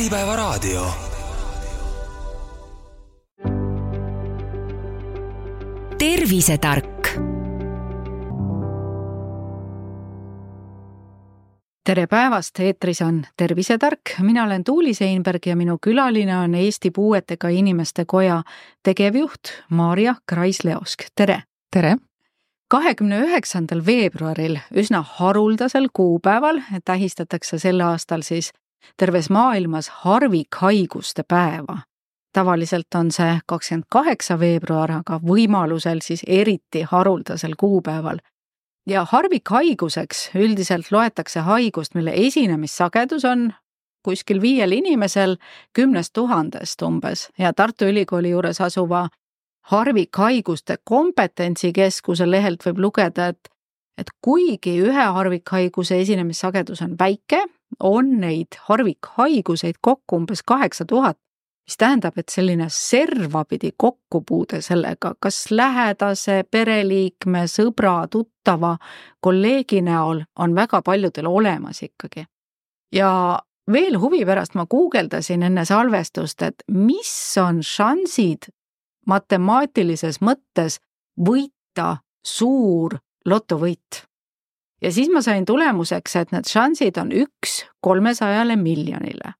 Äripäevaraadio. tervisetark. tere päevast, eetris on Tervisetark, mina olen Tuuli Seinberg ja minu külaline on Eesti Puuetega Inimeste Koja tegevjuht Maarja Krais-Leosk, tere! tere! kahekümne üheksandal veebruaril, üsna haruldasel kuupäeval tähistatakse sel aastal siis terves maailmas harvikhaiguste päeva. tavaliselt on see kakskümmend kaheksa veebruar, aga võimalusel siis eriti haruldasel kuupäeval. ja harvikhaiguseks üldiselt loetakse haigust, mille esinemissagedus on kuskil viiel inimesel kümnest tuhandest umbes ja Tartu Ülikooli juures asuva harvikhaiguste kompetentsikeskuse lehelt võib lugeda, et et kuigi ühe harvikhaiguse esinemissagedus on väike, on neid harvikhaiguseid kokku umbes kaheksa tuhat, mis tähendab, et selline servapidi kokkupuude sellega, kas lähedase, pereliikme, sõbra, tuttava, kolleegi näol on väga paljudel olemas ikkagi. ja veel huvi pärast ma guugeldasin enne salvestust, et mis on šansid matemaatilises mõttes võita suur lotovõit. Ja siis ma sain tulemuseks, et need šansid on üks kolmesajale miljonile.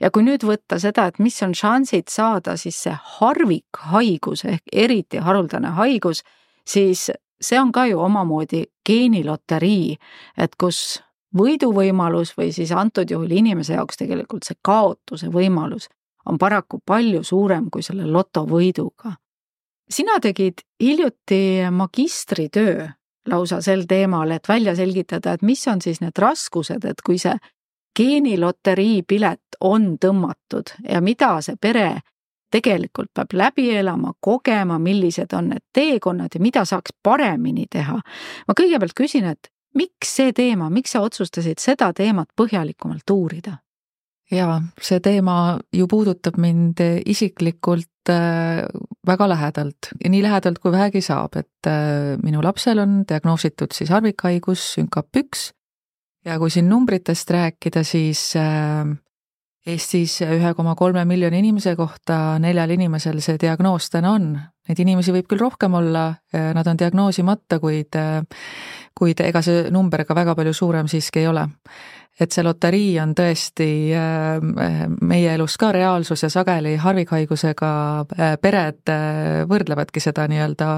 ja kui nüüd võtta seda, et mis on šansid saada siis see harvikhaigus ehk eriti haruldane haigus, siis see on ka ju omamoodi geeniloterii, et kus võiduvõimalus või siis antud juhul inimese jaoks tegelikult see kaotuse võimalus on paraku palju suurem kui selle lotovõiduga. sina tegid hiljuti magistritöö lausa sel teemal, et välja selgitada, et mis on siis need raskused, et kui see geeniloterii pilet on tõmmatud ja mida see pere tegelikult peab läbi elama, kogema, millised on need teekonnad ja mida saaks paremini teha. ma kõigepealt küsin, et miks see teema, miks sa otsustasid seda teemat põhjalikumalt uurida? jaa, see teema ju puudutab mind isiklikult väga lähedalt, nii lähedalt kui vähegi saab, et äh, minu lapsel on diagnoositud siis harvikhaigus sünkap üks ja kui siin numbritest rääkida, siis äh, Eestis ühe koma kolme miljoni inimese kohta neljal inimesel see diagnoos täna on. Neid inimesi võib küll rohkem olla, nad on diagnoosimata, kuid, kuid ega see number ka väga palju suurem siiski ei ole. Et see loterii on tõesti äh, meie elus ka reaalsus ja sageli harvikhaigusega äh, pered äh, võrdlevadki seda nii-öelda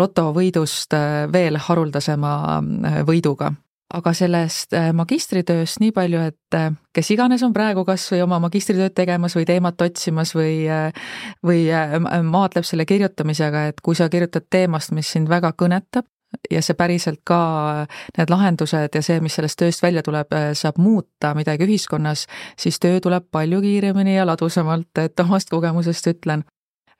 lotovõidust veel haruldasema võiduga. Aga sellest magistritööst nii palju, et kes iganes on praegu kas või oma magistritööd tegemas või teemat otsimas või, või maadleb selle kirjutamisega, et kui sa kirjutad teemast, mis sind väga kõnetab, ja see päriselt ka, need lahendused ja see, mis sellest tööst välja tuleb, saab muuta midagi ühiskonnas, siis töö tuleb palju kiiremini ja ladusamalt, et omast kogemusest ütlen.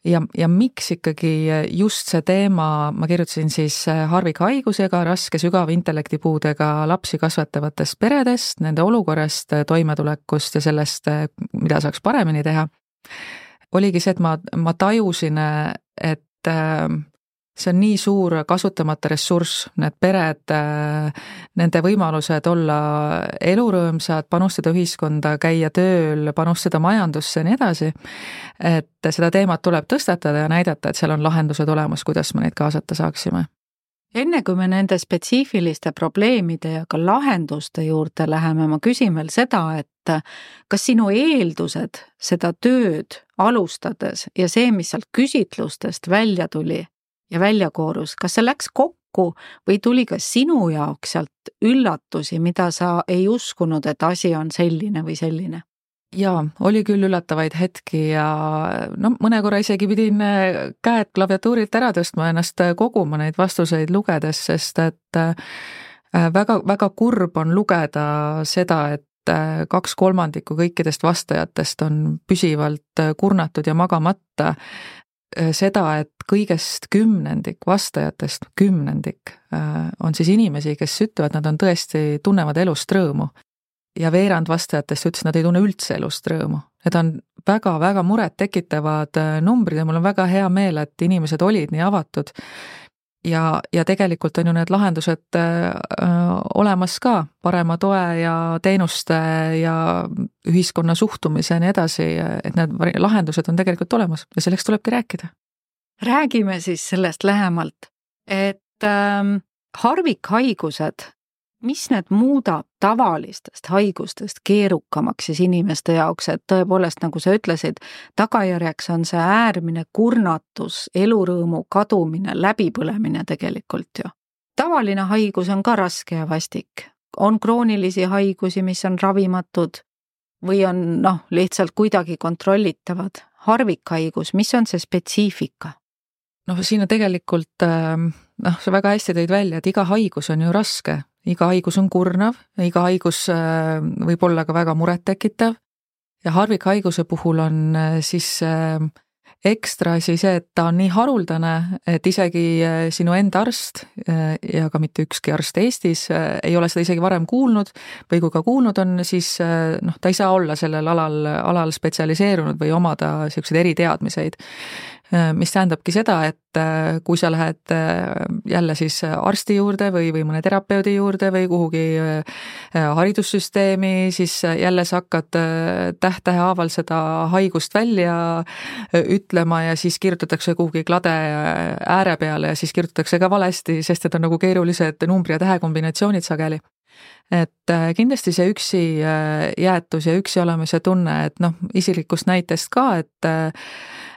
ja, ja miks ikkagi just see teema, ma kirjutasin siis harvikhaigusega, raske sügava intellektipuudega lapsi kasvatavatest peredest, nende olukorrast, toimetulekust ja sellest, mida saaks paremini teha, oligi see, et ma, ma tajusin, et see on nii suur kasutamata ressurss, need pered, nende võimalused olla elurõõmsad, panustada ühiskonda, käia tööl, panustada majandusse ja nii edasi, et seda teemat tuleb tõstatada ja näidata, et seal on lahendused olemas, kuidas me neid kaasata saaksime. Enne kui me nende spetsiifiliste probleemide ja ka lahenduste juurde läheme, ma küsin veel seda, et kas sinu eeldused seda tööd alustades ja see, mis sealt küsitlustest välja tuli, ja välja koorus, kas see läks kokku või tuli ka sinu jaoks sealt üllatusi, mida sa ei uskunud, et asi on selline või selline? jaa, oli küll üllatavaid hetki ja no mõne korra isegi pidin äh, käed klaviatuurilt ära tõstma, ennast äh, koguma neid vastuseid lugedes, sest et äh, väga, väga kurb on lugeda seda, et kaks kolmandikku kõikidest vastajatest on püsivalt kurnatud ja magamata seda, et kõigest kümnendik vastajatest, kümnendik, äh, on siis inimesi, kes ütlevad, nad on tõesti, tunnevad elust rõõmu. ja veerand vastajatest ütles, nad ei tunne üldse elust rõõmu. Need on väga-väga murettekitavad äh, numbrid ja mul on väga hea meel, et inimesed olid nii avatud. Ja, ja tegelikult on ju need lahendused öö, olemas ka, parema toe ja teenuste ja ühiskonna suhtumise ja nii edasi, et need lahendused on tegelikult olemas ja selleks tulebki rääkida. räägime siis sellest lähemalt, et ähm, harvikhaigused mis need muudab tavalistest haigustest keerukamaks siis inimeste jaoks, et tõepoolest, nagu sa ütlesid, tagajärjeks on see äärmine kurnatus, elurõõmu kadumine, läbipõlemine tegelikult ju. tavaline haigus on ka raske ja vastik, on kroonilisi haigusi, mis on ravimatud või on noh, lihtsalt kuidagi kontrollitavad. harvikhaigus, mis on see spetsiifika? noh, siin on tegelikult ähm, noh, sa väga hästi tõid välja, et iga haigus on ju raske iga haigus on kurnav, iga haigus äh, võib olla ka väga murettekitav ja harvikhaiguse puhul on äh, siis äh, ekstra asi see, et ta on nii haruldane, et isegi sinu enda arst ja ka mitte ükski arst Eestis ei ole seda isegi varem kuulnud või kui ka kuulnud on, siis noh, ta ei saa olla sellel alal, alal spetsialiseerunud või omada niisuguseid eriteadmiseid. Äh, mis tähendabki seda, et äh, kui sa lähed äh, jälle siis arsti juurde või, või mõne terapeudi juurde või kuhugi haridussüsteemi, siis jälle sa hakkad täht-tähe haaval seda haigust välja ütlema ja siis kirjutatakse kuhugi klade ääre peale ja siis kirjutatakse ka valesti, sest et on nagu keerulised numbri ja tähe kombinatsioonid sageli. Et kindlasti see üksi jäetus ja üksi olemise tunne, et noh, isiklikust näitest ka, et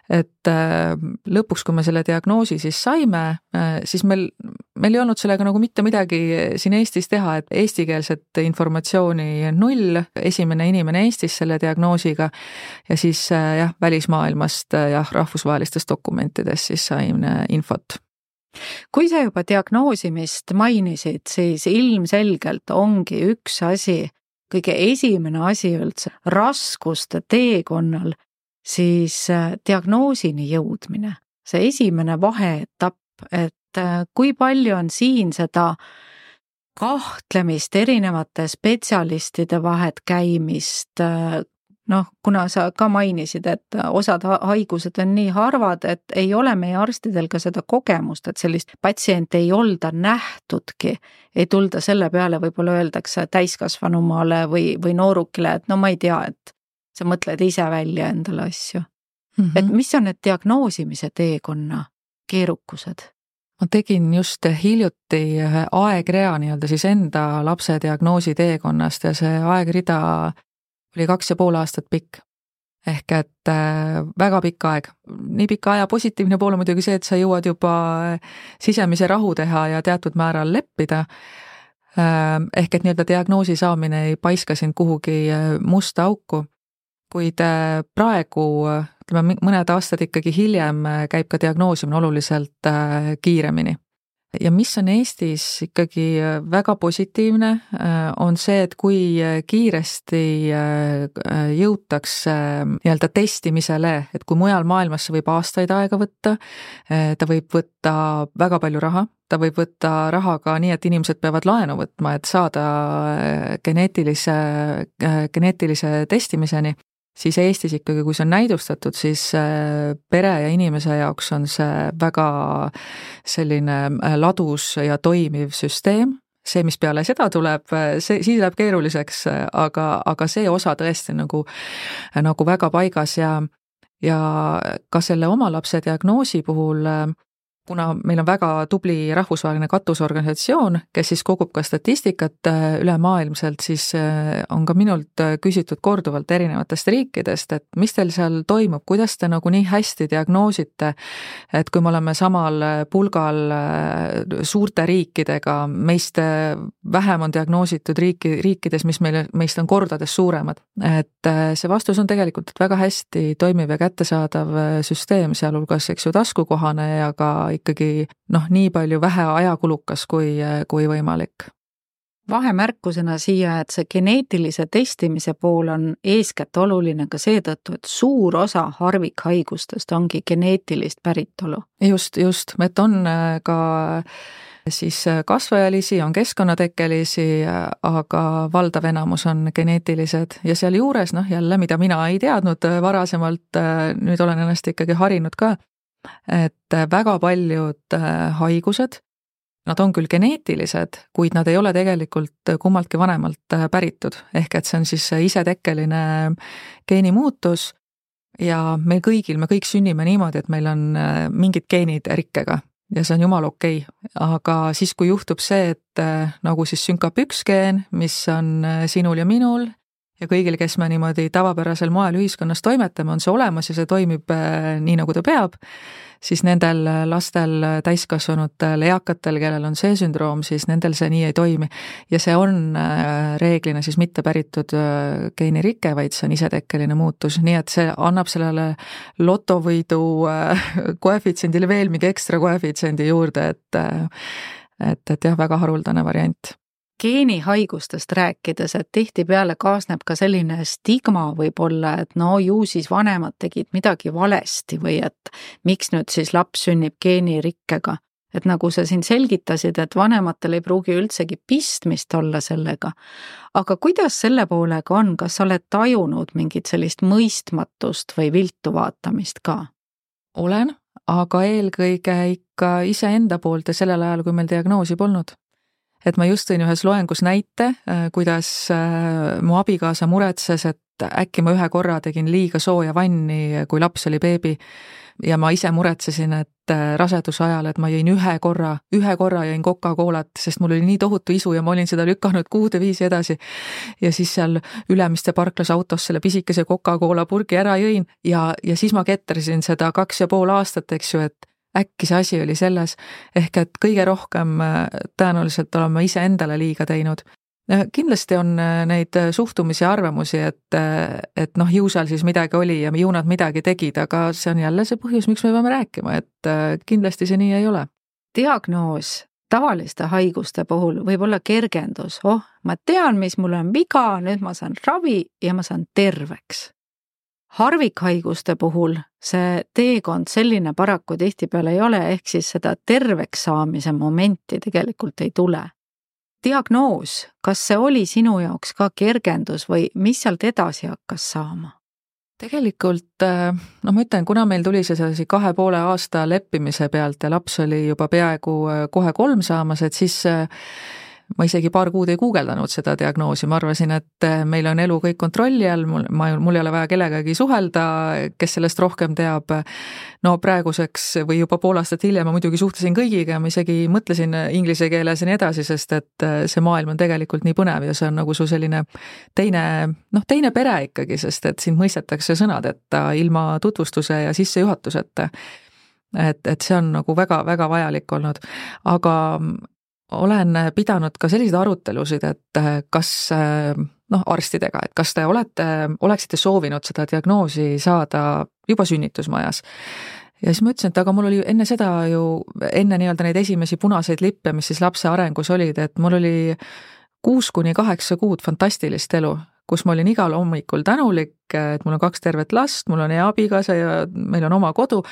et äh, lõpuks, kui me selle diagnoosi siis saime, äh, siis meil, meil ei olnud sellega nagu mitte midagi siin Eestis teha, et eestikeelset informatsiooni null, esimene inimene Eestis selle diagnoosiga. Ja siis äh, jah, välismaailmast jah, rahvusvahelistest dokumentidest siis sain infot. Kui sa juba diagnoosimist mainisid, siis ilmselgelt ongi üks asi, kõige esimene asi üldse raskuste teekonnal siis äh, diagnoosini jõudmine, see esimene vaheetapp, et äh, kui palju on siin seda kahtlemist, erinevate spetsialistide vahet käimist, äh, noh, kuna sa ka mainisid, et osad haigused on nii harvad, et ei ole meie arstidel ka seda kogemust, et sellist patsienti ei olda nähtudki, ei tulda selle peale, võib-olla öeldakse täiskasvanumale või, või noorukile, et no ma ei tea, et sa mõtled ise välja endale asju mm. -hmm. et mis on need diagnoosimise teekonna keerukused? ma tegin just hiljuti ühe aegrea nii-öelda siis enda lapse diagnoosi teekonnast ja see aegrida oli kaks ja pool aastat pikk. ehk et äh, väga pikk aeg. nii pika aja positiivne pool on muidugi see, et sa jõuad juba sisemise rahu teha ja teatud määral leppida äh,. ehk et nii-öelda diagnoosi saamine ei paiska sind kuhugi äh, musta auku kuid äh, praegu, ütleme mõned aastad ikkagi hiljem, äh, käib ka diagnoosimine oluliselt äh, kiiremini. ja mis on Eestis ikkagi väga positiivne, on see, et kui kiiresti jõutakse nii-öelda testimisele, et kui mujal maailmas see võib aastaid aega võtta, ta võib võtta väga palju raha, ta võib võtta raha ka nii, et inimesed peavad laenu võtma, et saada geneetilise, geneetilise testimiseni siis Eestis ikkagi, kui see on näidustatud, siis äh, pere ja inimese jaoks on see väga selline äh, ladus ja toimiv süsteem, see, mis peale seda tuleb, äh, see, siis läheb keeruliseks, aga, aga see osa tõesti nagu, nagu väga paigas ja ja ka selle oma lapse diagnoosi puhul kuna meil on väga tubli rahvusvaheline katusorganisatsioon, kes siis kogub ka statistikat äh, ülemaailmselt, siis äh, on ka minult äh, küsitud korduvalt erinevatest riikidest, et mis teil seal toimub, kuidas te nagu nii hästi diagnoosite, et kui me oleme samal pulgal suurte riikidega, meist vähem on diagnoositud riiki, riikides, mis meile, meist on kordades suuremad. et see vastus on tegelikult, väga hästi toimiv ja kättesaadav süsteem, sealhulgas eks ju taskukohane ja ka ikkagi noh, nii palju vähe ajakulukas kui, kui võimalik. Vahemärkusena siia, et see geneetilise testimise pool on eeskätt oluline ka seetõttu, et suur osa harvikhaigustest ongi geneetilist päritolu. just, just, et on äh, ka siis äh, kasvajalisi, on keskkonnatekkelisi, äh, aga valdav enamus on geneetilised. Ja sealjuures noh, jälle, mida mina ei teadnud varasemalt, nüüd olen ennast ikkagi harinud ka et väga paljud haigused, nad on küll geneetilised, kuid nad ei ole tegelikult kummaltki vanemalt päritud, ehk et see on siis isetekkeline geenimuutus ja meil kõigil, me kõik sünnime niimoodi, et meil on mingid geenid rikkega ja see on jumala okei okay., aga siis, kui juhtub see, et nagu siis sünkab üks geen, mis on sinul ja minul ja kõigil, kes me niimoodi tavapärasel moel ühiskonnas toimetame, on see olemas ja see toimib äh, nii, nagu ta peab, siis nendel lastel, täiskasvanutel, eakatel, kellel on see sündroom, siis nendel see nii ei toimi. ja see on äh, reeglina siis mitte päritud äh, geenirike, vaid see on isetekkeline muutus, nii et see annab sellele lotovõidu koefitsiendile veel mingi ekstra koefitsiendi juurde, et et, et jah, väga haruldane variant geenihaigustest rääkides, et tihtipeale kaasneb ka selline stigma võib-olla, et no ju siis vanemad tegid midagi valesti või et miks nüüd siis laps sünnib geenirikkega. et nagu sa siin selgitasid, et vanematel ei pruugi üldsegi pistmist olla sellega. aga kuidas selle poolega on, kas sa oled tajunud mingit sellist mõistmatust või viltu vaatamist ka? olen, aga eelkõige ikka iseenda poolt ja sellel ajal, kui meil diagnoosi polnud et ma just tõin ühes loengus näite, äh, kuidas äh, mu abikaasa muretses, et äkki ma ühe korra tegin liiga sooja vanni, kui laps oli beebi. ja ma ise muretsesin, et äh, raseduse ajal, et ma jõin ühe korra, ühe korra jõin Coca-Colat, sest mul oli nii tohutu isu ja ma olin seda lükanud kuude viisi edasi. ja siis seal Ülemiste parklas autos selle pisikese Coca-Cola purgi ära jõin ja, ja siis ma ketrasin seda kaks ja pool aastat, eks ju, et äkki see asi oli selles, ehk et kõige rohkem äh, tõenäoliselt oleme iseendale liiga teinud. kindlasti on äh, neid suhtumisi ja arvamusi, et, äh, et noh, ju seal siis midagi oli ja ju nad midagi tegid, aga see on jälle see põhjus, miks me peame rääkima, et kindlasti see nii ei ole. diagnoos tavaliste haiguste puhul võib olla kergendus, oh, ma tean, mis mul on viga, nüüd ma saan ravi ja ma saan terveks harvikhaiguste puhul see teekond selline paraku tihtipeale ei ole, ehk siis seda terveks saamise momenti tegelikult ei tule. diagnoos, kas see oli sinu jaoks ka kergendus või mis sealt edasi hakkas saama? tegelikult noh, ma ütlen, kuna meil tuli see sellise kahe poole aasta leppimise pealt ja laps oli juba peaaegu kohe kolm saamas, et siis ma isegi paar kuud ei guugeldanud seda diagnoosi, ma arvasin, et eh, meil on elu kõik kontrolli all, mul, ma, mul ei ole vaja kellegagi suhelda, kes sellest rohkem teab. no praeguseks või juba pool aastat hiljem ma muidugi suhtlesin kõigiga, ma isegi mõtlesin inglise keeles ja nii edasi, sest et eh, see maailm on tegelikult nii põnev ja see on nagu su selline teine, noh, teine pere ikkagi, sest et sind mõistetakse sõnadeta ilma tutvustuse ja sissejuhatuseta et, et see on nagu väga-väga vajalik olnud. aga olen pidanud ka selliseid arutelusid, et eh, kas eh, noh, arstidega, et kas te olete, oleksite soovinud seda diagnoosi saada juba sünnitusmajas. ja siis ma ütlesin, et aga mul oli enne seda ju, enne nii-öelda neid esimesi punaseid lippe, mis siis lapse arengus olid, et mul oli kuus kuni kaheksa kuud fantastilist elu, kus ma olin igal hommikul tänulik, et mul on kaks tervet last, mul on hea abikaasa ja meil on oma kodu.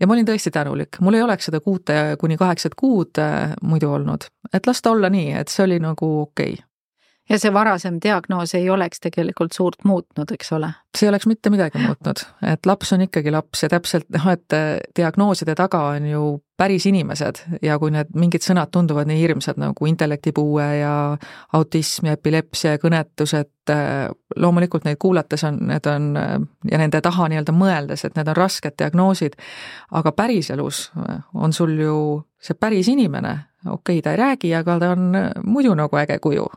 ja ma olin tõesti tänulik, mul ei oleks seda kuute kuni kaheksat kuud äh, muidu olnud, et las ta olla nii, et see oli nagu okei okay ja see varasem diagnoos ei oleks tegelikult suurt muutnud, eks ole? See ei oleks mitte midagi muutnud, et laps on ikkagi laps ja täpselt noh, et diagnooside taga on ju päris inimesed ja kui need mingid sõnad tunduvad nii hirmsad nagu intellektipuue ja autism ja epilepsia ja kõnetus, et äh, loomulikult neid kuulates on, need on ja nende taha nii-öelda mõeldes, et need on rasked diagnoosid, aga päriselus on sul ju see päris inimene, okei okay,, ta ei räägi, aga ta on muidu nagu äge kuju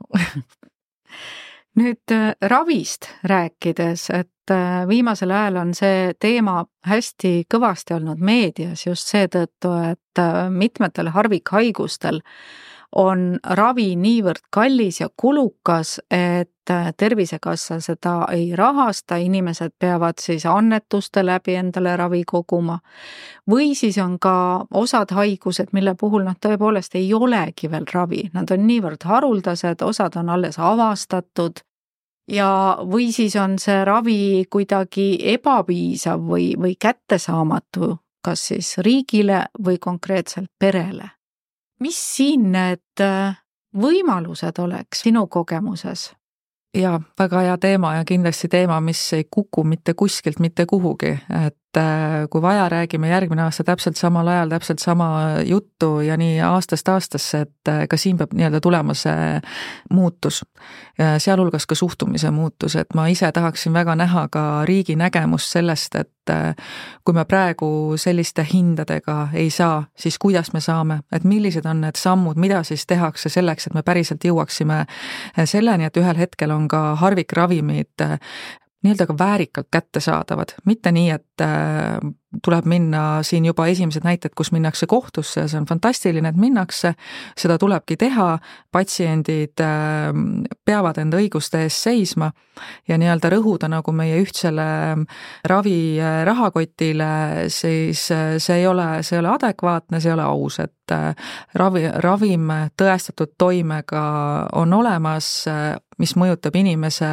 nüüd äh, ravist rääkides, et äh, viimasel ajal on see teema hästi kõvasti olnud meedias just seetõttu, et äh, mitmetel harvikhaigustel on ravi niivõrd kallis ja kulukas, et Tervisekassa seda ei rahasta, inimesed peavad siis annetuste läbi endale ravi koguma. või siis on ka osad haigused, mille puhul noh, tõepoolest ei olegi veel ravi, nad on niivõrd haruldased, osad on alles avastatud. Ja, või siis on see ravi kuidagi ebapiisav või, või kättesaamatu, kas siis riigile või konkreetselt perele mis siin need äh, võimalused oleks sinu kogemuses? jaa, väga hea teema ja kindlasti teema, mis ei kuku mitte kuskilt mitte kuhugi, et kui vaja, räägime järgmine aasta täpselt samal ajal täpselt sama juttu ja nii aastast aastasse, et äh, ka siin peab nii-öelda tulema see muutus. sealhulgas ka suhtumise muutus, et ma ise tahaksin väga näha ka riigi nägemust sellest, et äh, kui me praegu selliste hindadega ei saa, siis kuidas me saame, et millised on need sammud, mida siis tehakse selleks, et me päriselt jõuaksime selleni, et ühel hetkel on ka harvikravimid nii-öelda ka väärikalt kättesaadavad, mitte nii, et äh, tuleb minna siin juba esimesed näited, kus minnakse kohtusse ja see on fantastiline, et minnakse, seda tulebki teha, patsiendid äh, peavad enda õiguste eest seisma ja nii-öelda rõhuda nagu meie ühtsele äh, rahakotile, siis see ei ole, see ei ole adekvaatne, see ei ole aus, et ravi, ravim tõestatud toimega on olemas, mis mõjutab inimese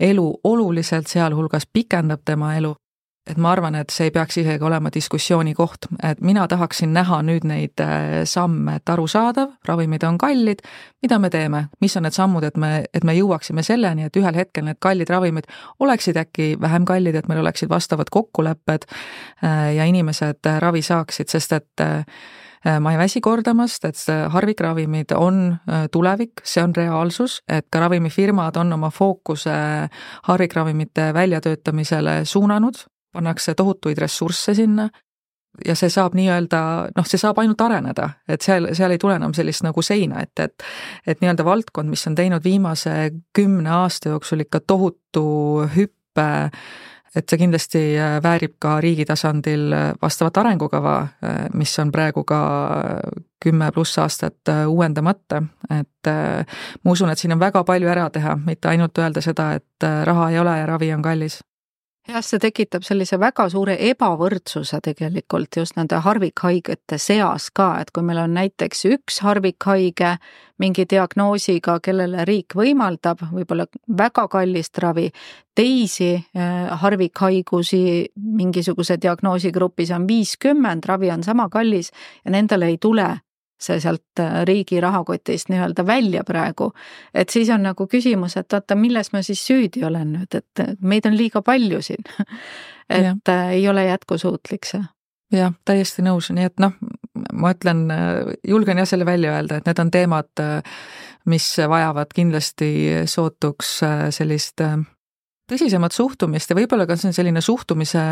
elu oluliselt, sealhulgas pikendab tema elu. et ma arvan, et see ei peaks isegi olema diskussiooni koht, et mina tahaksin näha nüüd neid äh, samme, et arusaadav, ravimid on kallid, mida me teeme, mis on need sammud, et me, et me jõuaksime selleni, et ühel hetkel need kallid ravimid oleksid äkki vähem kallid, et meil oleksid vastavad kokkulepped äh, ja inimesed äh, ravi saaksid, sest et Äh, ma ei väsi kordamast, et harvikravimid on äh, tulevik, see on reaalsus, et ka ravimifirmad on oma fookuse harvikravimite väljatöötamisele suunanud, pannakse tohutuid ressursse sinna ja see saab nii-öelda, noh, see saab ainult areneda, et seal, seal ei tule enam sellist nagu seina ette, et et nii-öelda valdkond, mis on teinud viimase kümne aasta jooksul ikka tohutu hüppe et see kindlasti äh, väärib ka riigi tasandil äh, vastavat arengukava, äh, mis on praegu ka kümme pluss aastat uuendamata, et ma usun, et siin on väga palju ära teha, mitte ainult öelda seda, et raha ei ole ja ravi on kallis jah, see tekitab sellise väga suure ebavõrdsuse tegelikult just nende harvikhaigete seas ka, et kui meil on näiteks üks harvikhaige mingi diagnoosiga, kellele riik võimaldab võib-olla väga kallist ravi, teisi äh, harvikhaigusi mingisuguse diagnoosigrupis on viiskümmend, ravi on sama kallis ja nendele ei tule see sealt äh, riigi rahakotist nii-öelda välja praegu. et siis on nagu küsimus, et oota, milles ma siis süüdi olen nüüd, et meid on liiga palju siin et ja. Äh, ei ole jätkusuutlik see. jah, täiesti nõus, nii et noh, ma ütlen, äh, julgen jah selle välja öelda, et need on teemad, mis vajavad kindlasti sootuks sellist tõsisemat suhtumist ja võib-olla ka see on selline suhtumise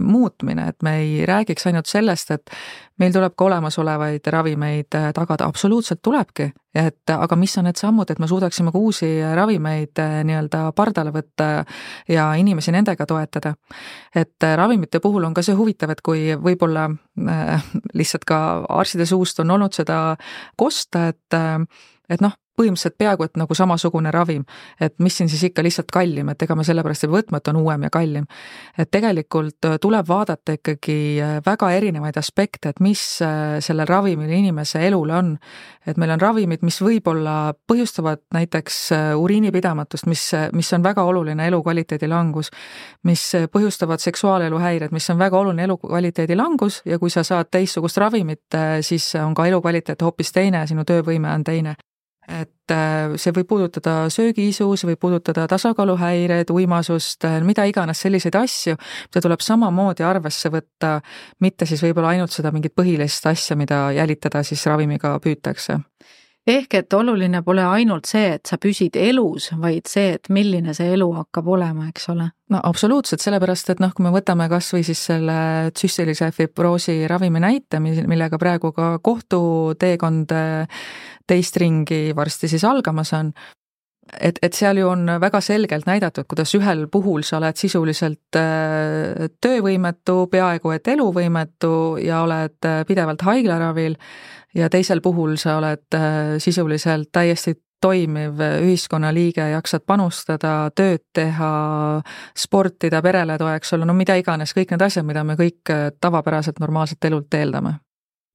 muutmine, et me ei räägiks ainult sellest, et meil tuleb ka olemasolevaid ravimeid äh, tagada, absoluutselt tulebki, et aga mis on need sammud, et me suudaksime ka uusi ravimeid äh, nii-öelda pardale võtta ja inimesi nendega toetada. et äh, ravimite puhul on ka see huvitav, et kui võib-olla äh, lihtsalt ka arstide suust on olnud seda kosta, et et noh, põhimõtteliselt peaaegu et nagu samasugune ravim. et mis siin siis ikka lihtsalt kallim, et ega me sellepärast ei võtma, et on uuem ja kallim. et tegelikult äh, tuleb vaadata ikkagi äh, väga erinevaid aspekte, et mis äh, sellel ravimil inimese elule on. et meil on ravimid, mis võib-olla põhjustavad näiteks uriinipidamatust, mis, mis on väga oluline elukvaliteedi langus, mis põhjustavad seksuaalelu häired, mis on väga oluline elukvaliteedi langus ja kui sa saad teistsugust ravimit, siis on ka elukvaliteet hoopis teine, sinu töövõime on teine et äh, see võib puudutada söögiisu, see võib puudutada tasakaaluhäireid, uimasust, äh, mida iganes selliseid asju, mida tuleb samamoodi arvesse võtta, mitte siis võib-olla ainult seda mingit põhilist asja, mida jälitada siis ravimiga püütakse ehk et oluline pole ainult see, et sa püsid elus, vaid see, et milline see elu hakkab olema, eks ole. no absoluutselt, sellepärast et noh, kui me võtame kas või siis selle tsüstilise fibroosi ravimi näite, millega praegu ka kohtuteekond äh, teist ringi varsti siis algamas on, et, et seal ju on väga selgelt näidatud, kuidas ühel puhul sa oled sisuliselt äh, töövõimetu, peaaegu et eluvõimetu ja oled äh, pidevalt haiglaravil ja teisel puhul sa oled äh, sisuliselt täiesti toimiv ühiskonnaliige, jaksad panustada, tööd teha, sportida, perele toeks olla, no mida iganes, kõik need asjad, mida me kõik äh, tavapäraselt normaalselt elult eeldame.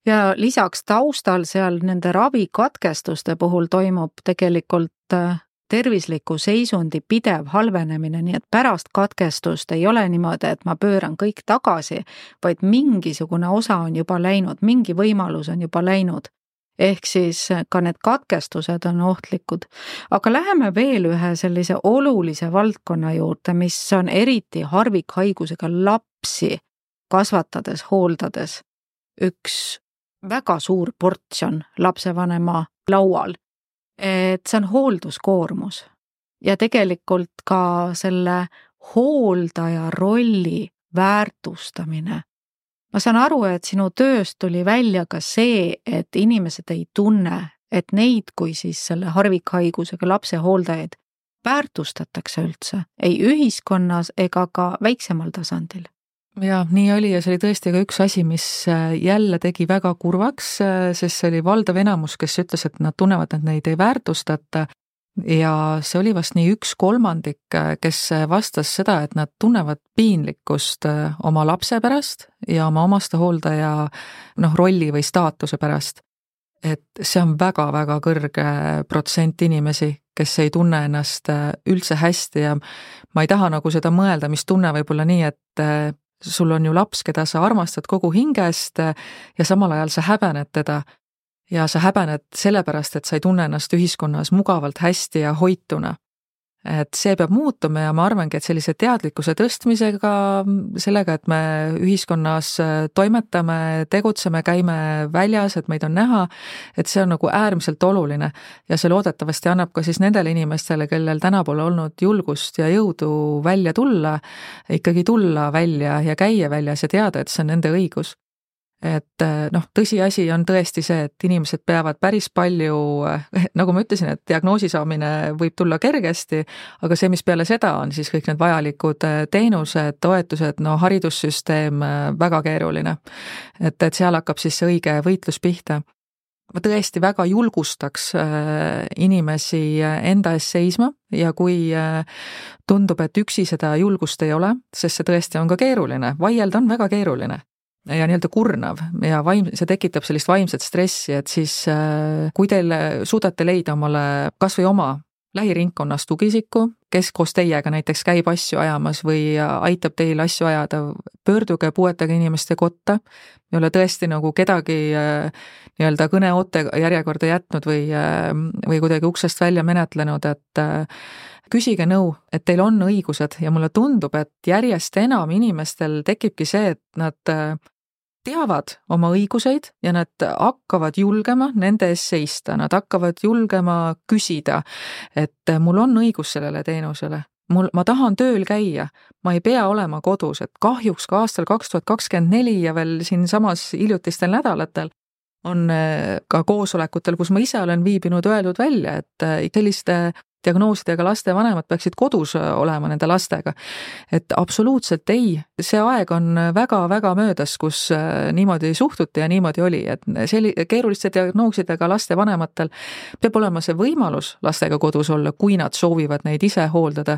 Ja lisaks taustal seal nende ravikatkestuste puhul toimub tegelikult äh, tervisliku seisundi pidev halvenemine, nii et pärast katkestust ei ole niimoodi, et ma pööran kõik tagasi, vaid mingisugune osa on juba läinud, mingi võimalus on juba läinud. ehk siis ka need katkestused on ohtlikud. aga läheme veel ühe sellise olulise valdkonna juurde, mis on eriti harvikhaigusega lapsi kasvatades, hooldades üks väga suur portsjon lapsevanema laual. Et see on hoolduskoormus ja tegelikult ka selle hooldaja rolli väärtustamine. ma saan aru, et sinu tööst tuli välja ka see, et inimesed ei tunne, et neid kui siis selle harvikhaigusega lapse hooldajaid väärtustatakse üldse, ei ühiskonnas ega ka väiksemal tasandil jaa, nii oli ja see oli tõesti ka üks asi, mis äh, jälle tegi väga kurvaks, äh, sest see oli valdav enamus, kes ütles, et nad tunnevad, et neid ei väärtustata. ja see oli vast nii üks kolmandik, äh, kes vastas seda, et nad tunnevad piinlikkust oma lapse pärast ja oma omastehooldaja noh, rolli või staatuse pärast. et see on väga-väga kõrge protsent inimesi, kes ei tunne ennast üldse hästi ja ma ei taha nagu seda mõelda, mis tunne võib olla nii, et sul on ju laps, keda sa armastad kogu hingest ja samal ajal sa häbened teda. ja sa häbened sellepärast, et sa ei tunne ennast ühiskonnas mugavalt hästi ja hoituna et see peab muutuma ja ma arvangi, et sellise teadlikkuse tõstmisega, sellega, et me ühiskonnas äh, toimetame, tegutseme, käime väljas, et meid on näha, et see on nagu äärmiselt oluline. ja see loodetavasti annab ka siis nendele inimestele, kellel täna pole olnud julgust ja jõudu välja tulla, ikkagi tulla välja ja käia väljas ja teada, et see on nende õigus et äh, noh, tõsiasi on tõesti see, et inimesed peavad päris palju, äh, nagu ma ütlesin, et diagnoosi saamine võib tulla kergesti, aga see, mis peale seda on siis kõik need vajalikud äh, teenused, toetused, no haridussüsteem, väga keeruline. et, et seal hakkab siis see õige võitlus pihta ma tõesti väga julgustaks inimesi enda eest seisma ja kui tundub, et üksi seda julgust ei ole, sest see tõesti on ka keeruline, vaielda on väga keeruline ja nii-öelda kurnav ja vaim-, see tekitab sellist vaimset stressi, et siis äh, kui teil suudate leida omale kas või oma lähiringkonnas tugisiku, kes koos teiega näiteks käib asju ajamas või aitab teil asju ajada, pöörduge puuetega inimeste kotta. ei ole tõesti nagu kedagi äh, nii-öelda kõneoote järjekorda jätnud või, äh, või kuidagi uksest välja menetlenud, et küsige nõu, et teil on õigused ja mulle tundub, et järjest enam inimestel tekibki see, et nad teavad oma õiguseid ja nad hakkavad julgema nende eest seista, nad hakkavad julgema küsida, et mul on õigus sellele teenusele, mul, ma tahan tööl käia, ma ei pea olema kodus, et kahjuks ka aastal kaks tuhat kakskümmend neli ja veel siinsamas hiljutistel nädalatel on eh, ka koosolekutel, kus ma ise olen viibinud, öeldud välja, et eh, selliste diagnoosidega laste vanemad peaksid kodus äh, olema nende lastega. et absoluutselt ei, see aeg on väga-väga möödas, kus äh, niimoodi suhtuti ja niimoodi oli, et selli-, keeruliste diagnoosidega laste vanematel peab olema see võimalus lastega kodus olla, kui nad soovivad neid ise hooldada,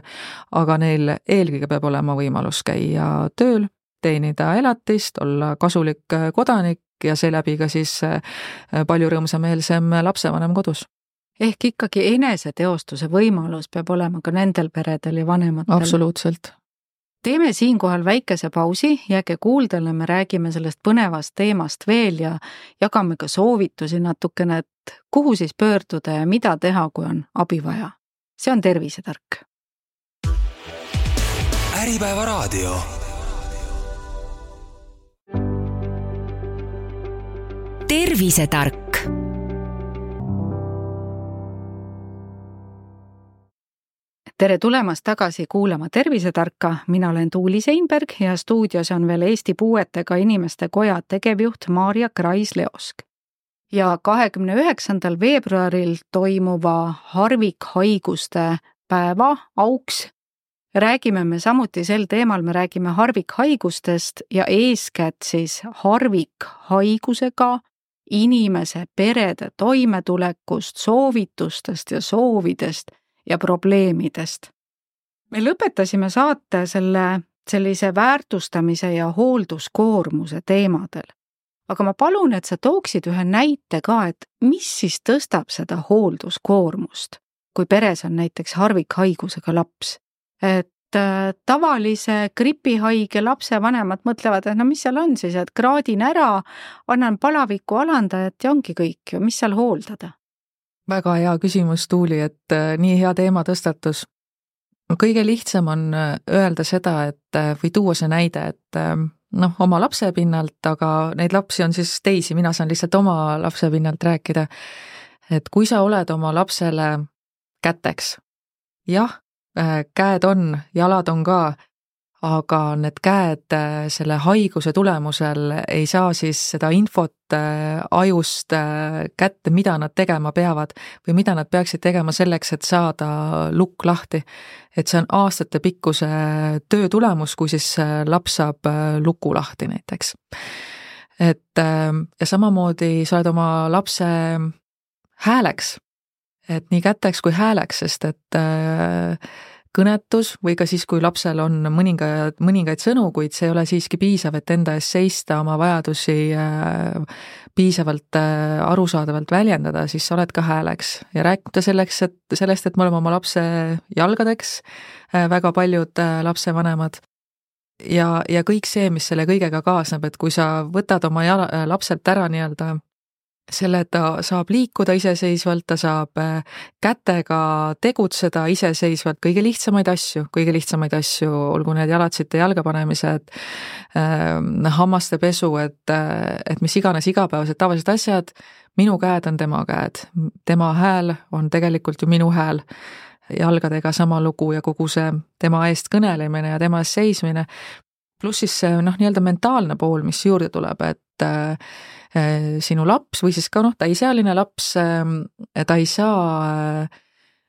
aga neil eelkõige peab olema võimalus käia tööl, teenida elatist, olla kasulik äh, kodanik ja seeläbi ka siis palju rõõmsameelsem lapsevanem kodus ehk ikkagi eneseteostuse võimalus peab olema ka nendel peredel ja vanematel. absoluutselt. teeme siinkohal väikese pausi, jääge kuuldele, me räägime sellest põnevast teemast veel ja jagame ka soovitusi natukene, et kuhu siis pöörduda ja mida teha, kui on abi vaja. see on Tervisetark. äripäeva raadio tervisetark tere tulemast tagasi kuulama Tervisetarka, mina olen Tuuli Seinberg ja stuudios on veel Eesti Puuetega Inimeste Koja tegevjuht Maarja Krais-Leosk. ja kahekümne üheksandal veebruaril toimuva harvikhaiguste päeva auks räägime me samuti sel teemal, me räägime harvikhaigustest ja eeskätt siis harvikhaigusega inimese perede toimetulekust, soovitustest ja soovidest ja probleemidest. me lõpetasime saate selle sellise väärtustamise ja hoolduskoormuse teemadel. aga ma palun, et sa tooksid ühe näite ka, et mis siis tõstab seda hoolduskoormust, kui peres on näiteks harvikhaigusega laps. et äh, tavalise gripihaige lapse vanemad mõtlevad, et no mis seal on siis, et kraadin ära, annan palaviku alandajat ja ongi kõik ju, mis seal hooldada väga hea küsimus, Tuuli, et äh, nii hea teema tõstatus. kõige lihtsam on äh, öelda seda, et äh, või tuua see näide, et noh, oma lapse pinnalt, aga neid lapsi on siis teisi, mina saan lihtsalt oma lapse pinnalt rääkida. et kui sa oled oma lapsele käteks, jah, käed on, jalad on ka, aga need käed äh, selle haiguse tulemusel ei saa siis seda infot äh, ajust kätte, mida nad tegema peavad või mida nad peaksid tegema selleks, et saada lukk lahti. et see on aastatepikkuse töö tulemus, kui siis laps saab luku lahti näiteks. et ja samamoodi sa oled oma lapse hääleks et nii käteks kui hääleks, sest et äh, kõnetus või ka siis, kui lapsel on mõningad, mõningaid sõnu, kuid see ei ole siiski piisav, et enda eest seista, oma vajadusi äh, piisavalt äh, arusaadavalt väljendada, siis sa oled ka hääleks. Ja rääkida selleks, et sellest, et me oleme oma lapse jalgadeks, väga paljud lapsevanemad. Ja, ja kõik see, mis selle kõigega kaasneb, et kui sa võtad oma jala, lapselt ära nii-öelda selle, et ta saab liikuda iseseisvalt, ta saab äh, kätega tegutseda iseseisvalt, kõige lihtsamaid asju, kõige lihtsamaid asju, olgu need jalatsite jalga panemised äh,, hammaste pesu, et, et mis iganes igapäevased tavalised asjad, minu käed on tema käed, tema hääl on tegelikult ju minu hääl. Jalgadega sama lugu ja kogu see tema eest kõnelemine ja tema eest seismine, pluss siis see noh, nii-öelda mentaalne pool, mis juurde tuleb, et Äh, sinu laps või siis ka noh, täisealine laps, ähm, ta ei saa äh,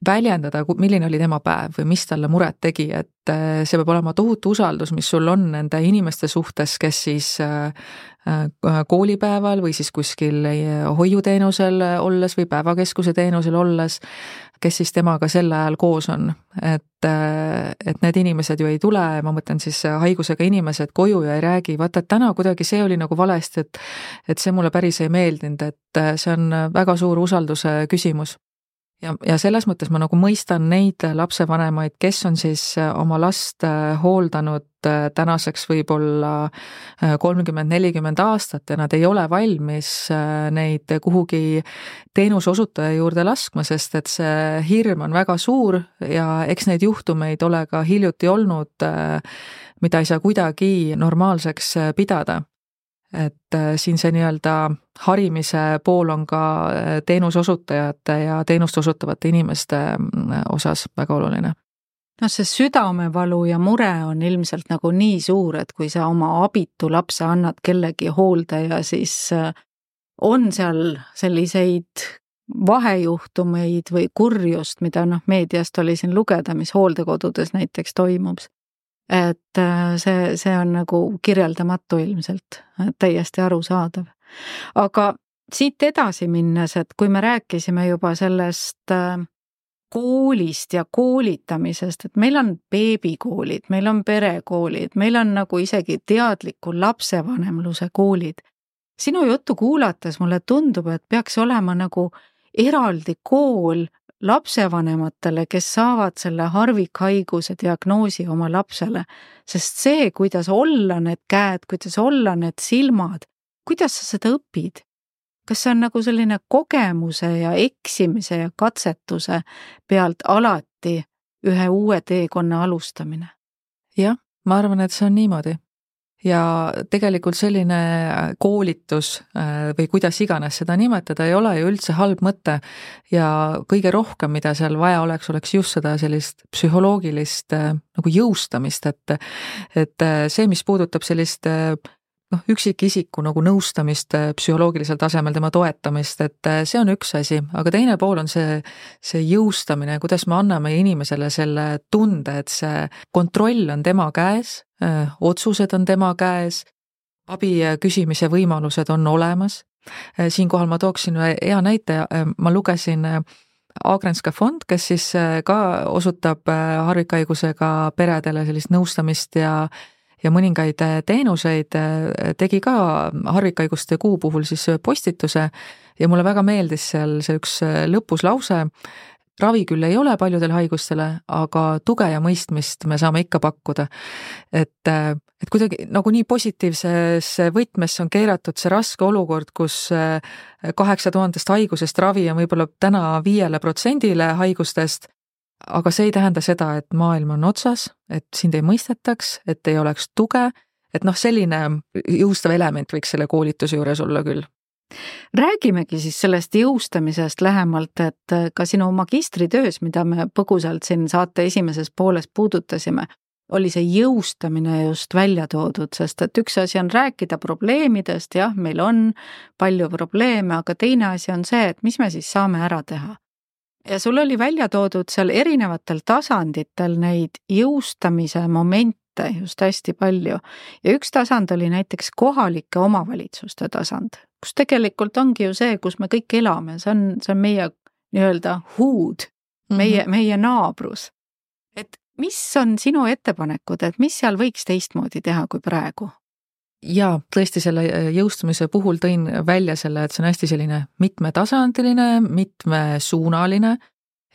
väljendada, milline oli tema päev või mis talle muret tegi, et äh, see peab olema tohutu usaldus, mis sul on nende inimeste suhtes, kes siis koolipäeval või siis kuskil hoiuteenusel olles või päevakeskuse teenusel olles kes siis temaga sel ajal koos on. et, et need inimesed ju ei tule, ma mõtlen siis haigusega inimesed koju ja ei räägi, vaata, et täna kuidagi see oli nagu valesti, et et see mulle päris ei meeldinud, et see on väga suur usalduse küsimus ja, ja selles mõttes ma nagu mõistan neid lapsevanemaid, kes on siis äh, oma last äh, hooldanud äh, tänaseks võib-olla kolmkümmend, nelikümmend aastat ja nad ei ole valmis neid kuhugi teenuse osutaja juurde laskma, sest et see hirm on väga suur ja eks neid juhtumeid ole ka hiljuti olnud, mida ei saa kuidagi normaalseks pidada et äh, siin see nii-öelda harimise pool on ka äh, teenuseosutajate ja teenust osutavate inimeste mm, osas väga oluline. Noh, see südamevalu ja mure on ilmselt nagu nii suur, et kui sa oma abitu lapse annad kellegi hooldaja, siis äh, on seal selliseid vahejuhtumeid või kurjust, mida noh, meediast oli siin lugeda, mis hooldekodudes näiteks toimub et äh, see, see on nagu kirjeldamatu ilmselt, täiesti arusaadav. aga siit edasi minnes, et kui me rääkisime juba sellest äh, koolist ja koolitamisest, et meil on beebikoolid, meil on perekoolid, meil on nagu isegi teadliku lapsevanemluse koolid. sinu juttu kuulates mulle tundub, et peaks olema nagu eraldi kool lapsevanematele, kes saavad selle harvikhaiguse diagnoosi oma lapsele, sest see, kuidas olla need käed, kuidas olla need silmad, kuidas sa seda õpid? kas see on nagu selline kogemuse ja eksimise ja katsetuse pealt alati ühe uue teekonna alustamine? jah, ma arvan, et see on niimoodi ja tegelikult selline koolitus äh, või kuidas iganes seda nimetada, ei ole ju üldse halb mõte. ja kõige rohkem, mida seal vaja oleks, oleks just seda sellist psühholoogilist äh, nagu jõustamist, et et äh, see, mis puudutab sellist noh, üksikisiku nagu nõustamist psühholoogilisel tasemel, tema toetamist, et see on üks asi, aga teine pool on see, see jõustamine, kuidas me anname inimesele selle tunde, et see kontroll on tema käes Äh, otsused on tema käes, abi küsimise võimalused on olemas. Äh, siinkohal ma tooksin ühe hea näite, äh, ma lugesin Agrenska fond, kes siis ka osutab harvikhaigusega peredele sellist nõustamist ja ja mõningaid teenuseid, tegi ka harvikhaiguste kuu puhul siis postituse ja mulle väga meeldis seal see üks lõpus lause, ravi küll ei ole paljudele haigustele, aga tuge ja mõistmist me saame ikka pakkuda. et, et kuidagi nagu nii positiivsesse võtmesse on keeratud see raske olukord, kus kaheksa tuhandest haigusest ravi on võib-olla täna viiele protsendile haigustest, aga see ei tähenda seda, et maailm on otsas, et sind ei mõistetaks, et ei oleks tuge, et noh, selline jõustav element võiks selle koolituse juures olla küll räägimegi siis sellest jõustamisest lähemalt, et ka sinu magistritöös, mida me põgusalt siin saate esimeses pooles puudutasime, oli see jõustamine just välja toodud, sest et üks asi on rääkida probleemidest, jah, meil on palju probleeme, aga teine asi on see, et mis me siis saame ära teha. Ja sul oli välja toodud seal erinevatel tasanditel neid jõustamise momente, just hästi palju. ja üks tasand oli näiteks kohalike omavalitsuste tasand, kus tegelikult ongi ju see, kus me kõik elame, see on, see on meie nii-öelda huud, meie mm, -hmm. meie naabrus. et mis on sinu ettepanekud, et mis seal võiks teistmoodi teha kui praegu? Jaa, tõesti selle äh, jõustumise puhul tõin välja selle, et see on hästi selline mitmetasandiline, mitmesuunaline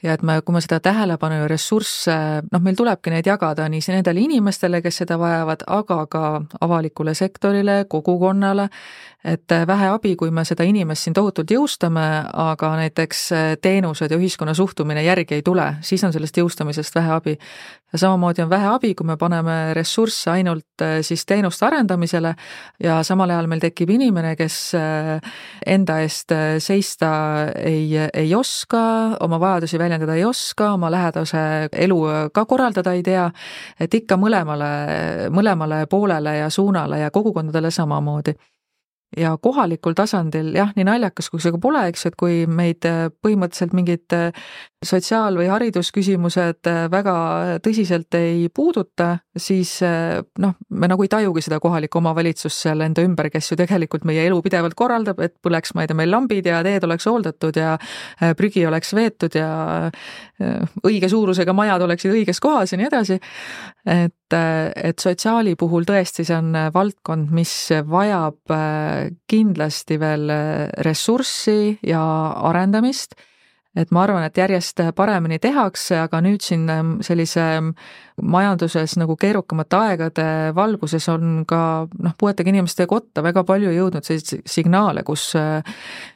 ja et me, kui me seda tähelepanu ja ressursse, noh, meil tulebki neid jagada nii nendele inimestele, kes seda vajavad, aga ka avalikule sektorile, kogukonnale, et vähe abi, kui me seda inimest siin tohutult jõustame, aga näiteks teenused ja ühiskonna suhtumine järgi ei tule, siis on sellest jõustamisest vähe abi. Ja samamoodi on vähe abi, kui me paneme ressursse ainult siis teenuste arendamisele. Ja samal ajal meil tekib inimene, kes enda eest seista ei, ei oska, oma vajadusi väljendada ei oska, oma lähedase elu ka korraldada ei tea, et ikka mõlemale, mõlemale poolele ja suunale ja kogukondadele samamoodi ja kohalikul tasandil jah, nii naljakas kui see ka pole, eks ju, et kui meid äh, põhimõtteliselt mingid äh, sotsiaal- või haridusküsimused äh, väga tõsiselt ei puuduta, siis noh, me nagu ei tajugi seda kohalikku omavalitsust seal enda ümber, kes ju tegelikult meie elu pidevalt korraldab, et põleks, ma ei tea, meil lambid ja teed oleks hooldatud ja prügi oleks veetud ja õige suurusega majad oleksid õiges kohas ja nii edasi. et, et sotsiaali puhul tõesti see on valdkond, mis vajab kindlasti veel ressurssi ja arendamist. Et ma arvan, et järjest paremini tehakse, aga nüüd siin ähm, sellise ähm, majanduses nagu keerukamate aegade valguses on ka noh, puuetega inimeste kotta väga palju jõudnud selliseid signaale, kus äh,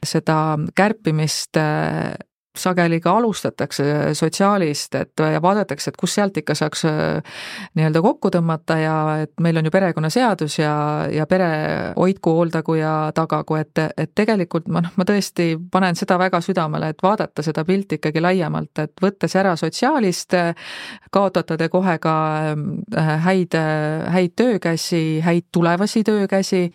seda kärpimist äh, sageli ka alustatakse sotsiaalist, et vaadatakse, et kus sealt ikka saaks äh, nii-öelda kokku tõmmata ja et meil on ju perekonnaseadus ja, ja pere hoidku, hooldagu ja tagagu, et, et tegelikult ma noh, ma tõesti panen seda väga südamele, et vaadata seda pilti ikkagi laiemalt, et võttes ära sotsiaalist, kaotate te kohe ka äh, häid, häid töökäsi, häid tulevasi töökäsi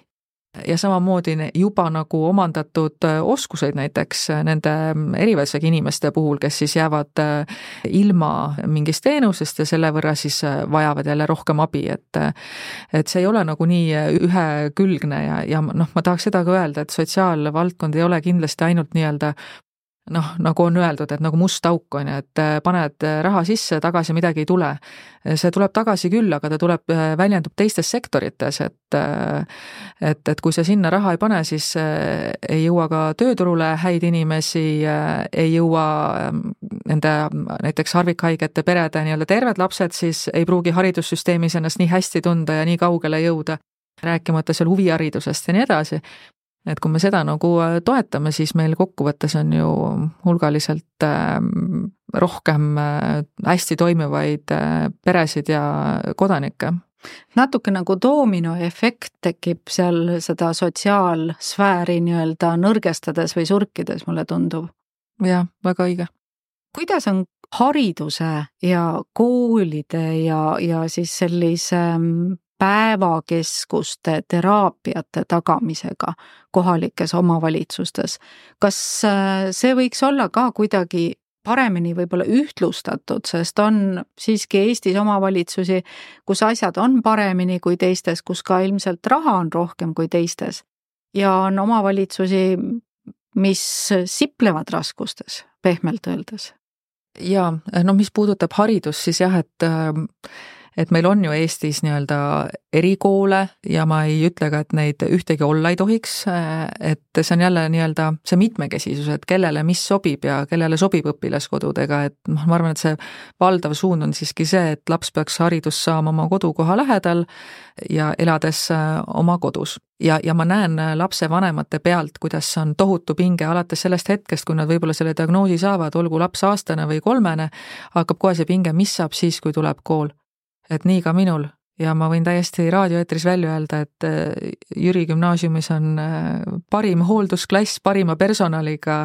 ja samamoodi juba nagu omandatud äh, oskuseid näiteks äh, nende mm, erivajadusega inimeste puhul, kes siis jäävad äh, ilma mingist teenusest ja selle võrra siis vajavad jälle rohkem abi, et et see ei ole nagu nii ühekülgne ja, ja noh, ma tahaks seda ka öelda, et sotsiaalvaldkond ei ole kindlasti ainult nii-öelda noh, nagu on öeldud, et nagu must auk on ju, et äh, paned äh, raha sisse, tagasi midagi ei tule. see tuleb tagasi küll, aga ta tuleb, äh, väljendub teistes sektorites, et et, et kui sa sinna raha ei pane, siis ei jõua ka tööturule häid inimesi, ei jõua ähm, nende näiteks harvikhaigete perede nii-öelda terved lapsed, siis ei pruugi haridussüsteemis ennast nii hästi tunda ja nii kaugele jõuda rääkimata seal huviharidusest ja nii edasi et kui me seda nagu äh, toetame, siis meil kokkuvõttes on ju hulgaliselt ähm, rohkem äh, hästi toimivaid äh, peresid ja kodanikke natuke nagu doominoefekt tekib seal seda sotsiaalsfääri nii-öelda nõrgestades või surkides, mulle tundub. jah, väga õige. kuidas on hariduse ja koolide ja, ja siis sellise mm, päevakeskuste teraapiate tagamisega kohalikes omavalitsustes. kas äh, see võiks olla ka kuidagi paremini võib-olla ühtlustatud, sest on siiski Eestis omavalitsusi, kus asjad on paremini kui teistes, kus ka ilmselt raha on rohkem kui teistes. ja on omavalitsusi, mis siplevad raskustes, pehmelt öeldes. jaa, no mis puudutab haridust, siis jah, et äh, et meil on ju Eestis nii-öelda erikoole ja ma ei ütle ka, et neid ühtegi olla ei tohiks, et see on jälle nii-öelda see mitmekesisus, et kellele mis sobib ja kellele sobib õpilaskodudega, et noh, ma arvan, et see valdav suund on siiski see, et laps peaks haridust saama oma kodukoha lähedal ja elades äh, oma kodus. ja, ja ma näen äh, lapsevanemate pealt, kuidas on tohutu pinge alates sellest hetkest, kui nad võib-olla selle diagnoosi saavad, olgu laps aastane või kolmene, hakkab kohe see pinge, mis saab siis, kui tuleb kool et nii ka minul. Ja ma võin täiesti raadioeetris välja öelda, et äh, Jüri gümnaasiumis on äh, parim hooldusklass parima personaliga,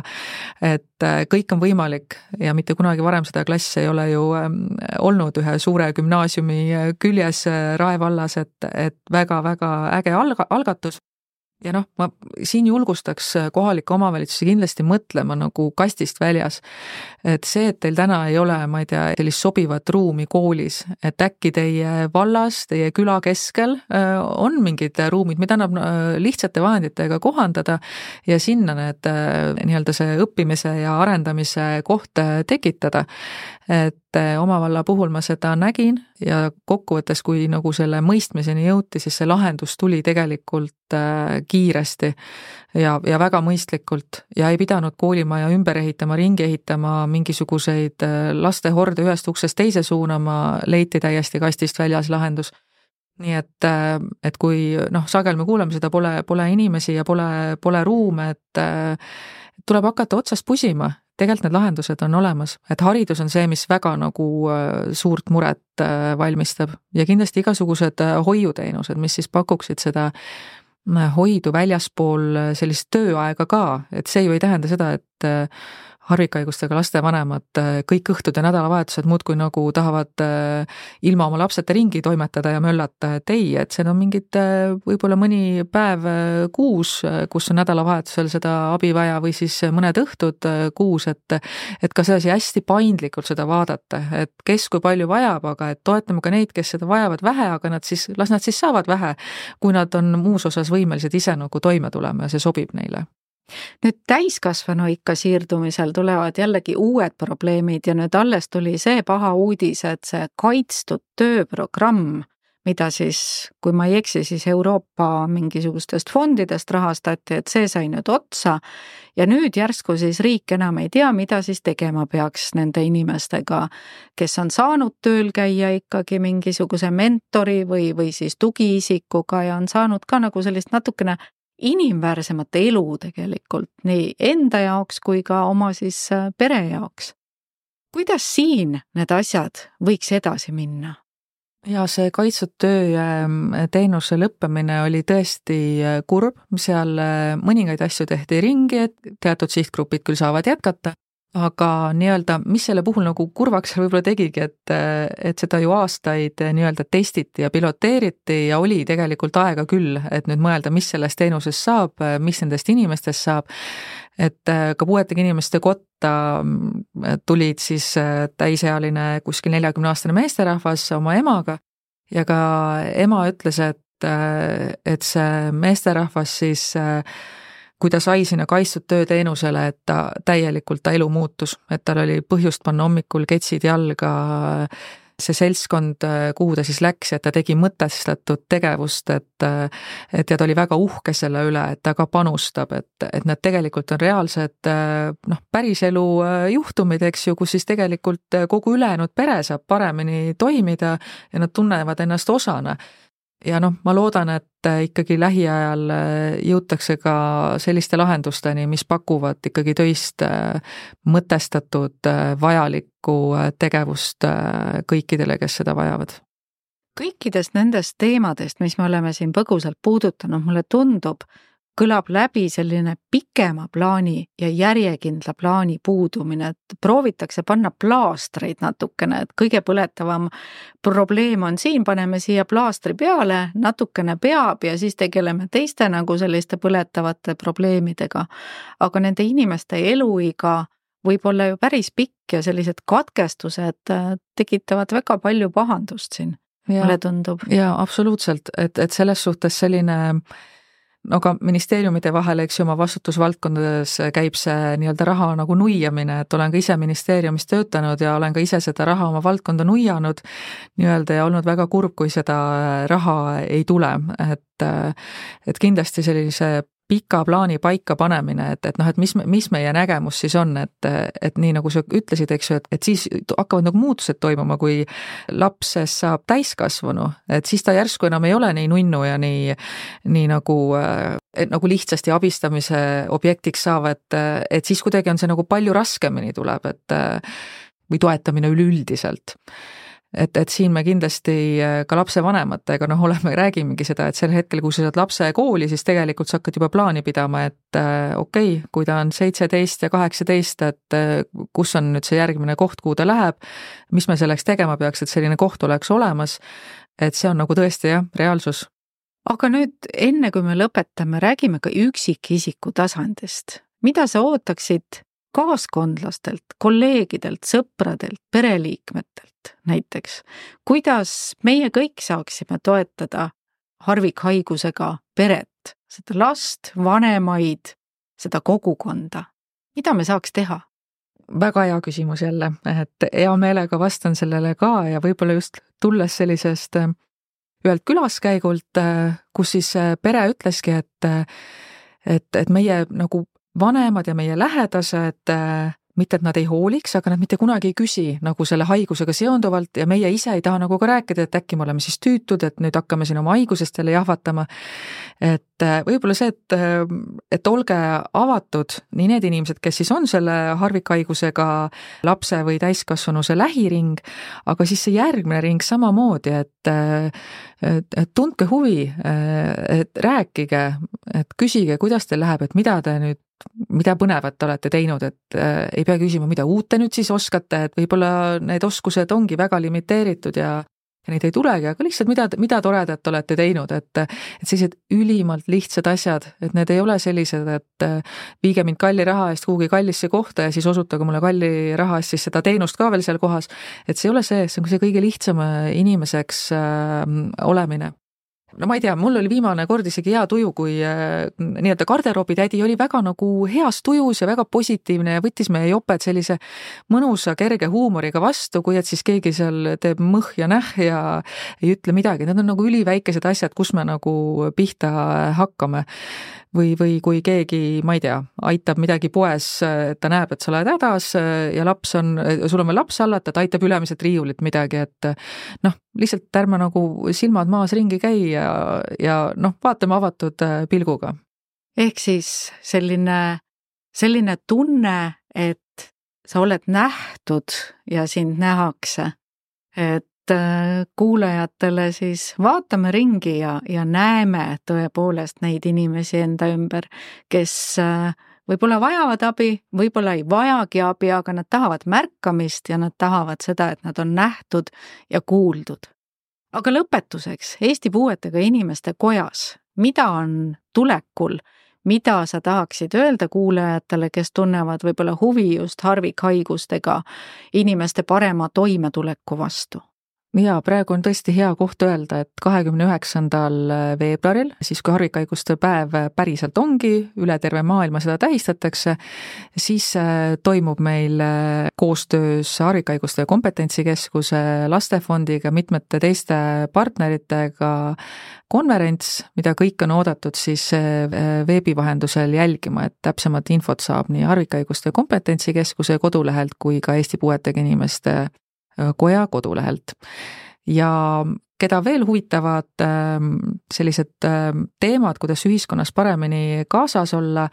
et äh, kõik on võimalik ja mitte kunagi varem seda klassi ei ole ju ähm, olnud ühe suure gümnaasiumi küljes Rae vallas, et, et väga-väga äge alga-, algatus ja noh, ma siin julgustaks kohalikke omavalitsusi kindlasti mõtlema nagu kastist väljas. et see, et teil täna ei ole, ma ei tea, sellist sobivat ruumi koolis, et äkki teie vallas, teie küla keskel äh, on mingid ruumid, mida annab äh, lihtsate vahenditega kohandada ja sinna need äh, nii-öelda see õppimise ja arendamise koht tekitada et eh, oma valla puhul ma seda nägin ja kokkuvõttes, kui nagu selle mõistmiseni jõuti, siis see lahendus tuli tegelikult eh, kiiresti ja, ja väga mõistlikult ja ei pidanud koolimaja ümber ehitama, ringi ehitama, mingisuguseid eh, lastehorde ühest uksest teise suunama, leiti täiesti kastist väljas lahendus. Nii et, et kui noh, sageli me kuuleme seda, pole, pole inimesi ja pole, pole ruume, et tuleb hakata otsast pusima tegelikult need lahendused on olemas, et haridus on see, mis väga nagu äh, suurt muret äh, valmistab. Ja kindlasti igasugused äh, hoiuteenused, mis siis pakuksid seda hoidu väljaspool sellist tööaega ka, et see ju ei tähenda seda, et harvikhaigustega laste vanemad äh, kõik õhtud ja nädalavahetused muudkui nagu tahavad äh, ilma oma lapseta ringi toimetada ja möllata, et ei, et seal on mingid äh, võib-olla mõni päev kuus, kus on nädalavahetusel seda abi vaja või siis mõned õhtud kuus, et et ka sedasi hästi paindlikult seda vaadata, et kes kui palju vajab, aga et toetame ka neid, kes seda vajavad vähe, aga nad siis, las nad siis saavad vähe, kui nad on muus osas võimelised ise nagu toime tulema ja see sobib neile nüüd täiskasvanuikka siirdumisel tulevad jällegi uued probleemid ja nüüd alles tuli see paha uudis, et see kaitstud tööprogramm, mida siis, kui ma ei eksi, siis Euroopa mingisugustest fondidest rahastati, et see sai nüüd otsa. Ja nüüd järsku siis riik enam ei tea, mida siis tegema peaks nende inimestega, kes on saanud tööl käia ikkagi mingisuguse mentori või, või siis tugiisikuga ja on saanud ka nagu sellist natukene inimväärsemat elu tegelikult nii enda jaoks kui ka oma siis äh, pere jaoks. kuidas siin need asjad võiks edasi minna? ja see kaitstud töö ähm, teenuse lõppemine oli tõesti äh, kurb, seal äh, mõningaid asju tehti ringi, et teatud sihtgrupid küll saavad jätkata, aga nii-öelda, mis selle puhul nagu kurvaks võib-olla tegigi, et, et seda ju aastaid nii-öelda testiti ja piloteeriti ja oli tegelikult aega küll, et nüüd mõelda, mis sellest teenusest saab, mis nendest inimestest saab. et ka puuetega inimeste kotta tulid siis täisealine kuskil neljakümne aastane meesterahvas oma emaga ja ka ema ütles, et, et see meesterahvas siis kui ta sai sinna kaitstud tööteenusele, et ta täielikult, ta elu muutus, et tal oli põhjust panna hommikul ketsid jalga, see seltskond, kuhu ta siis läks, et ta tegi mõtestatud tegevust, et et ja ta oli väga uhke selle üle, et ta ka panustab, et, et need tegelikult on reaalsed noh, päriselu juhtumid, eks ju, kus siis tegelikult kogu ülejäänud pere saab paremini toimida ja nad tunnevad ennast osana ja noh, ma loodan, et äh, ikkagi lähiajal äh, jõutakse ka selliste lahendusteni, mis pakuvad ikkagi töist äh, mõtestatud vajalikku tegevust kõikidele, kes seda vajavad. kõikidest nendest teemadest, mis me oleme siin põgusalt puudutanud, mulle tundub, kõlab läbi selline pikema plaani ja järjekindla plaani puudumine, et proovitakse panna plaastreid natukene, et kõige põletavam probleem on siin, paneme siia plaastri peale, natukene peab ja siis tegeleme teiste nagu selliste põletavate probleemidega. aga nende inimeste eluiga võib olla ju päris pikk ja sellised katkestused äh, tekitavad väga palju pahandust siin, mulle tundub. jaa, absoluutselt, et, et selles suhtes selline äh, no ka ministeeriumide vahel, eks ju, oma vastutusvaldkondades käib see nii-öelda raha nagu nuiamine, et olen ka ise ministeeriumis töötanud ja olen ka ise seda raha oma valdkonda nuianud nii-öelda ja olnud väga kurb, kui seda raha ei tule, et et kindlasti sellise pika plaani paikapanemine, et, et noh, et mis, mis meie nägemus siis on, et, et nii nagu sa ütlesid, eks ju, et, et siis hakkavad nagu muutused toimuma, kui lapsest saab täiskasvanu, et siis ta järsku enam ei ole nii nunnu ja nii, nii nagu, et nagu lihtsasti abistamise objektiks saav, et, et siis kuidagi on see nagu palju raskemini tuleb, et või toetamine üleüldiselt et, et siin me kindlasti äh, ka lapsevanematega noh, oleme, räägimegi seda, et sel hetkel, kui sa saad lapse kooli, siis tegelikult sa hakkad juba plaani pidama, et äh, okei okay,, kui ta on seitseteist ja kaheksateist, et äh, kus on nüüd see järgmine koht, kuhu ta läheb, mis me selleks tegema peaks, et selline koht oleks olemas, et see on nagu tõesti jah, reaalsus. aga nüüd enne, kui me lõpetame, räägime ka üksikisiku tasandist. mida sa ootaksid kaaskondlastelt, kolleegidelt, sõpradelt, pereliikmetelt näiteks. kuidas meie kõik saaksime toetada harvikhaigusega peret, seda last, vanemaid, seda kogukonda, mida me saaks teha? väga hea küsimus jälle, et hea meelega vastan sellele ka ja võib-olla just tulles sellisest äh, ühelt külaskäigult, äh, kus siis äh, pere ütleski, et et, et meie nagu vanemad ja meie lähedased äh, mitte, et nad ei hooliks, aga nad mitte kunagi ei küsi nagu selle haigusega seonduvalt ja meie ise ei taha nagu ka rääkida, et äkki me oleme siis tüütud, et nüüd hakkame siin oma haigusest jälle jahvatama. et äh, võib-olla see, et, äh, et olge avatud, nii need inimesed, kes siis on selle harvikhaigusega lapse või täiskasvanu see lähiring, aga siis see järgmine ring samamoodi, et et, et tundke huvi, et rääkige, et küsige, kuidas teil läheb, et mida te nüüd mida põnevat olete teinud, et äh, ei pea küsima, mida uut te nüüd siis oskate, et võib-olla need oskused ongi väga limiteeritud ja ja neid ei tulegi, aga lihtsalt mida, mida toredat olete teinud, et et sellised ülimalt lihtsad asjad, et need ei ole sellised, et äh, viige mind kalli raha eest kuhugi kallisse kohta ja siis osutage mulle kalli raha eest siis seda teenust ka veel seal kohas. et see ei ole see, see on see kõige lihtsam inimeseks äh, olemine no ma ei tea, mul oli viimane kord isegi hea tuju, kui äh, nii-öelda garderoobitädi oli väga nagu heas tujus ja väga positiivne ja võttis meie joped sellise mõnusa kerge huumoriga vastu, kui et siis keegi seal teeb mõh ja näh ja ei ütle midagi, need on nagu üliväikesed asjad, kus me nagu pihta hakkame. Või, või kui keegi, ma ei tea, aitab midagi poes, ta näeb, et sa oled hädas ja laps on, sul on veel laps hallata, ta aitab ülemiselt riiulit midagi, et noh, lihtsalt ärme nagu silmad maas ringi käi ja, ja noh, vaatame avatud pilguga. ehk siis selline, selline tunne, et sa oled nähtud ja sind nähakse. et Äh, kuulajatele siis vaatame ringi ja, ja näeme tõepoolest neid inimesi enda ümber, kes äh, võib-olla vajavad abi, võib-olla ei vajagi abi, aga nad tahavad märkamist ja nad tahavad seda, et nad on nähtud ja kuuldud. Aga lõpetuseks Eesti Puuetega Inimeste Kojas, mida on tulekul, mida sa tahaksid öelda kuulajatele, kes tunnevad võib-olla huvi just harvikhaigustega inimeste parema toimetuleku vastu? Jaa, praegu on tõesti hea koht öelda, et kahekümne üheksandal veebruaril, siis kui harvikhaiguste päev päriselt ongi, üle terve maailma seda tähistatakse, siis äh, toimub meil äh, koostöös Harvikhaiguste Kompetentsikeskuse, Lastefondiga, mitmete teiste partneritega konverents, mida kõik on oodatud siis äh, veebi vahendusel jälgima, et täpsemat infot saab nii Harvikhaiguste Kompetentsikeskuse kodulehelt kui ka Eesti Puuetega Inimeste Äh, koja kodulehelt. ja keda veel huvitavad ähm, sellised ähm, teemad, kuidas ühiskonnas paremini kaasas olla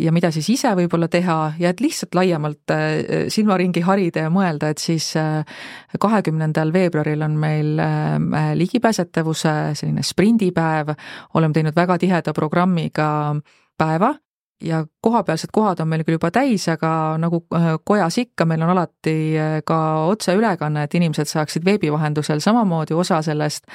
ja mida siis ise võib-olla teha ja et lihtsalt laiemalt äh, silmaringi harida ja mõelda, et siis äh, kahekümnendal veebruaril on meil ligipääsetavuse selline sprindipäev, oleme teinud väga tiheda programmiga päeva ja kohapealsed kohad on meil küll juba täis, aga nagu äh, kojas ikka, meil on alati äh, ka otseülekanne, et inimesed saaksid veebi vahendusel samamoodi osa sellest.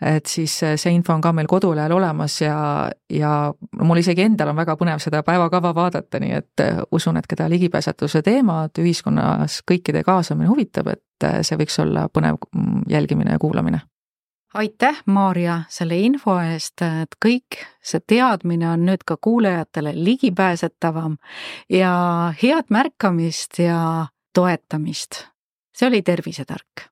et siis äh, see info on ka meil kodulehel olemas ja, ja mul isegi endal on väga põnev seda päevakava vaadata, nii et usun, et keda ligipääsetavuse teemad ühiskonnas kõikide kaasamine huvitab, et see võiks olla põnev mm, jälgimine ja kuulamine aitäh, Maarja, selle info eest, et kõik see teadmine on nüüd ka kuulajatele ligipääsetavam ja head märkamist ja toetamist. see oli Tervisetark